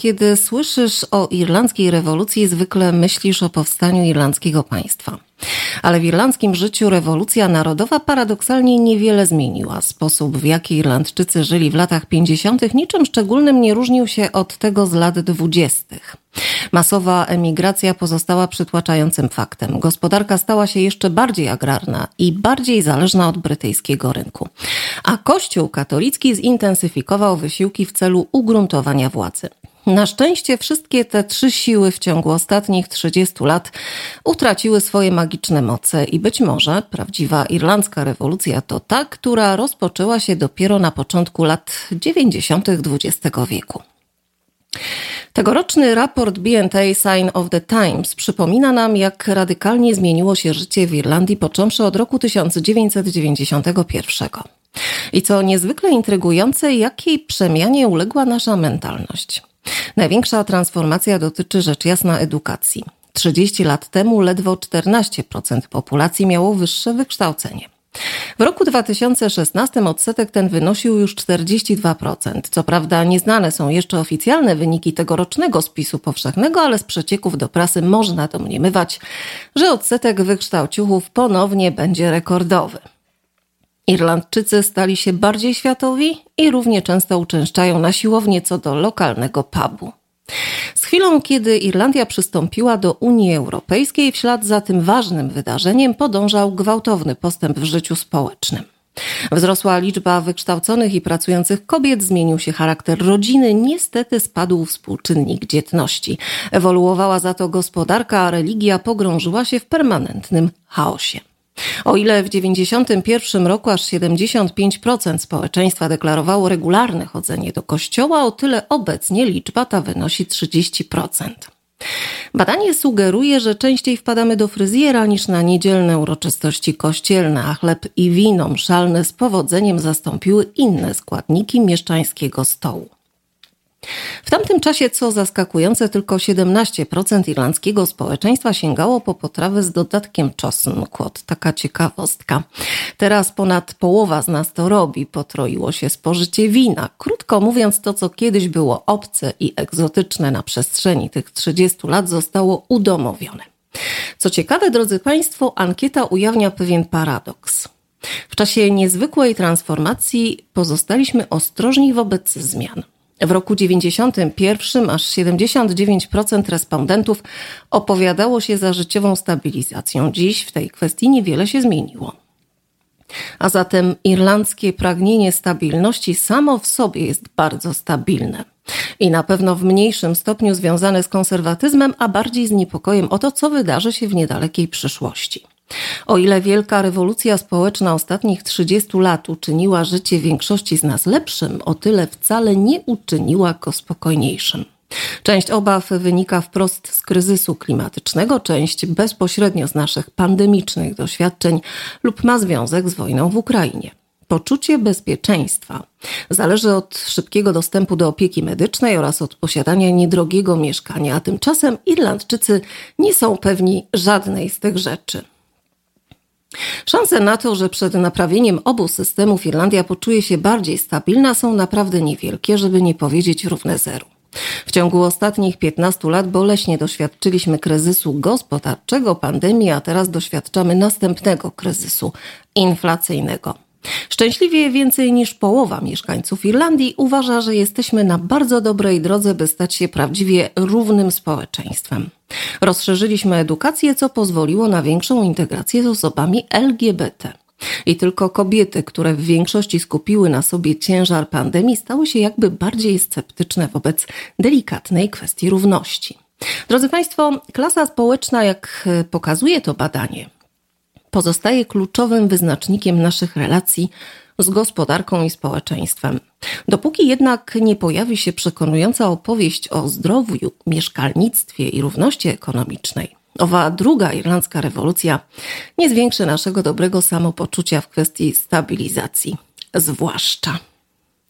kiedy słyszysz o irlandzkiej rewolucji, zwykle myślisz o powstaniu irlandzkiego państwa. Ale w irlandzkim życiu rewolucja narodowa paradoksalnie niewiele zmieniła. Sposób, w jaki Irlandczycy żyli w latach 50., niczym szczególnym nie różnił się od tego z lat 20. Masowa emigracja pozostała przytłaczającym faktem. Gospodarka stała się jeszcze bardziej agrarna i bardziej zależna od brytyjskiego rynku. A Kościół katolicki zintensyfikował wysiłki w celu ugruntowania władzy. Na szczęście wszystkie te trzy siły w ciągu ostatnich 30 lat utraciły swoje magiczne moce i być może prawdziwa irlandzka rewolucja to ta, która rozpoczęła się dopiero na początku lat 90. XX wieku. Tegoroczny raport BNA Sign of the Times przypomina nam, jak radykalnie zmieniło się życie w Irlandii począwszy od roku 1991. I co niezwykle intrygujące, jakiej przemianie uległa nasza mentalność. Największa transformacja dotyczy rzecz jasna edukacji. 30 lat temu ledwo 14% populacji miało wyższe wykształcenie. W roku 2016 odsetek ten wynosił już 42%. Co prawda nieznane są jeszcze oficjalne wyniki tegorocznego spisu powszechnego, ale z przecieków do prasy można domniemywać, że odsetek wykształciuchów ponownie będzie rekordowy. Irlandczycy stali się bardziej światowi i równie często uczęszczają na siłownię co do lokalnego pubu. Z chwilą, kiedy Irlandia przystąpiła do Unii Europejskiej, w ślad za tym ważnym wydarzeniem podążał gwałtowny postęp w życiu społecznym. Wzrosła liczba wykształconych i pracujących kobiet, zmienił się charakter rodziny, niestety spadł współczynnik dzietności. Ewoluowała za to gospodarka, a religia pogrążyła się w permanentnym chaosie. O ile w 1991 roku aż 75% społeczeństwa deklarowało regularne chodzenie do kościoła, o tyle obecnie liczba ta wynosi 30%. Badanie sugeruje, że częściej wpadamy do fryzjera niż na niedzielne uroczystości kościelne, a chleb i wino mszalne z powodzeniem zastąpiły inne składniki mieszczańskiego stołu. W tamtym czasie, co zaskakujące, tylko 17% irlandzkiego społeczeństwa sięgało po potrawy z dodatkiem czosnku. Taka ciekawostka. Teraz ponad połowa z nas to robi. Potroiło się spożycie wina. Krótko mówiąc, to co kiedyś było obce i egzotyczne na przestrzeni tych 30 lat zostało udomowione. Co ciekawe, drodzy Państwo, ankieta ujawnia pewien paradoks. W czasie niezwykłej transformacji pozostaliśmy ostrożni wobec zmian. W roku 91 aż 79% respondentów opowiadało się za życiową stabilizacją. Dziś w tej kwestii niewiele się zmieniło. A zatem irlandzkie pragnienie stabilności samo w sobie jest bardzo stabilne. I na pewno w mniejszym stopniu związane z konserwatyzmem, a bardziej z niepokojem o to, co wydarzy się w niedalekiej przyszłości. O ile wielka rewolucja społeczna ostatnich 30 lat uczyniła życie większości z nas lepszym, o tyle wcale nie uczyniła go spokojniejszym. Część obaw wynika wprost z kryzysu klimatycznego, część bezpośrednio z naszych pandemicznych doświadczeń lub ma związek z wojną w Ukrainie. Poczucie bezpieczeństwa zależy od szybkiego dostępu do opieki medycznej oraz od posiadania niedrogiego mieszkania, a tymczasem Irlandczycy nie są pewni żadnej z tych rzeczy. Szanse na to, że przed naprawieniem obu systemów Irlandia poczuje się bardziej stabilna, są naprawdę niewielkie, żeby nie powiedzieć równe zeru. W ciągu ostatnich 15 lat boleśnie doświadczyliśmy kryzysu gospodarczego, pandemii, a teraz doświadczamy następnego kryzysu inflacyjnego. Szczęśliwie więcej niż połowa mieszkańców Irlandii uważa, że jesteśmy na bardzo dobrej drodze, by stać się prawdziwie równym społeczeństwem. Rozszerzyliśmy edukację, co pozwoliło na większą integrację z osobami LGBT. I tylko kobiety, które w większości skupiły na sobie ciężar pandemii, stały się jakby bardziej sceptyczne wobec delikatnej kwestii równości. Drodzy Państwo, klasa społeczna, jak pokazuje to badanie, pozostaje kluczowym wyznacznikiem naszych relacji z gospodarką i społeczeństwem. Dopóki jednak nie pojawi się przekonująca opowieść o zdrowiu, mieszkalnictwie i równości ekonomicznej, owa druga irlandzka rewolucja nie zwiększy naszego dobrego samopoczucia w kwestii stabilizacji, zwłaszcza.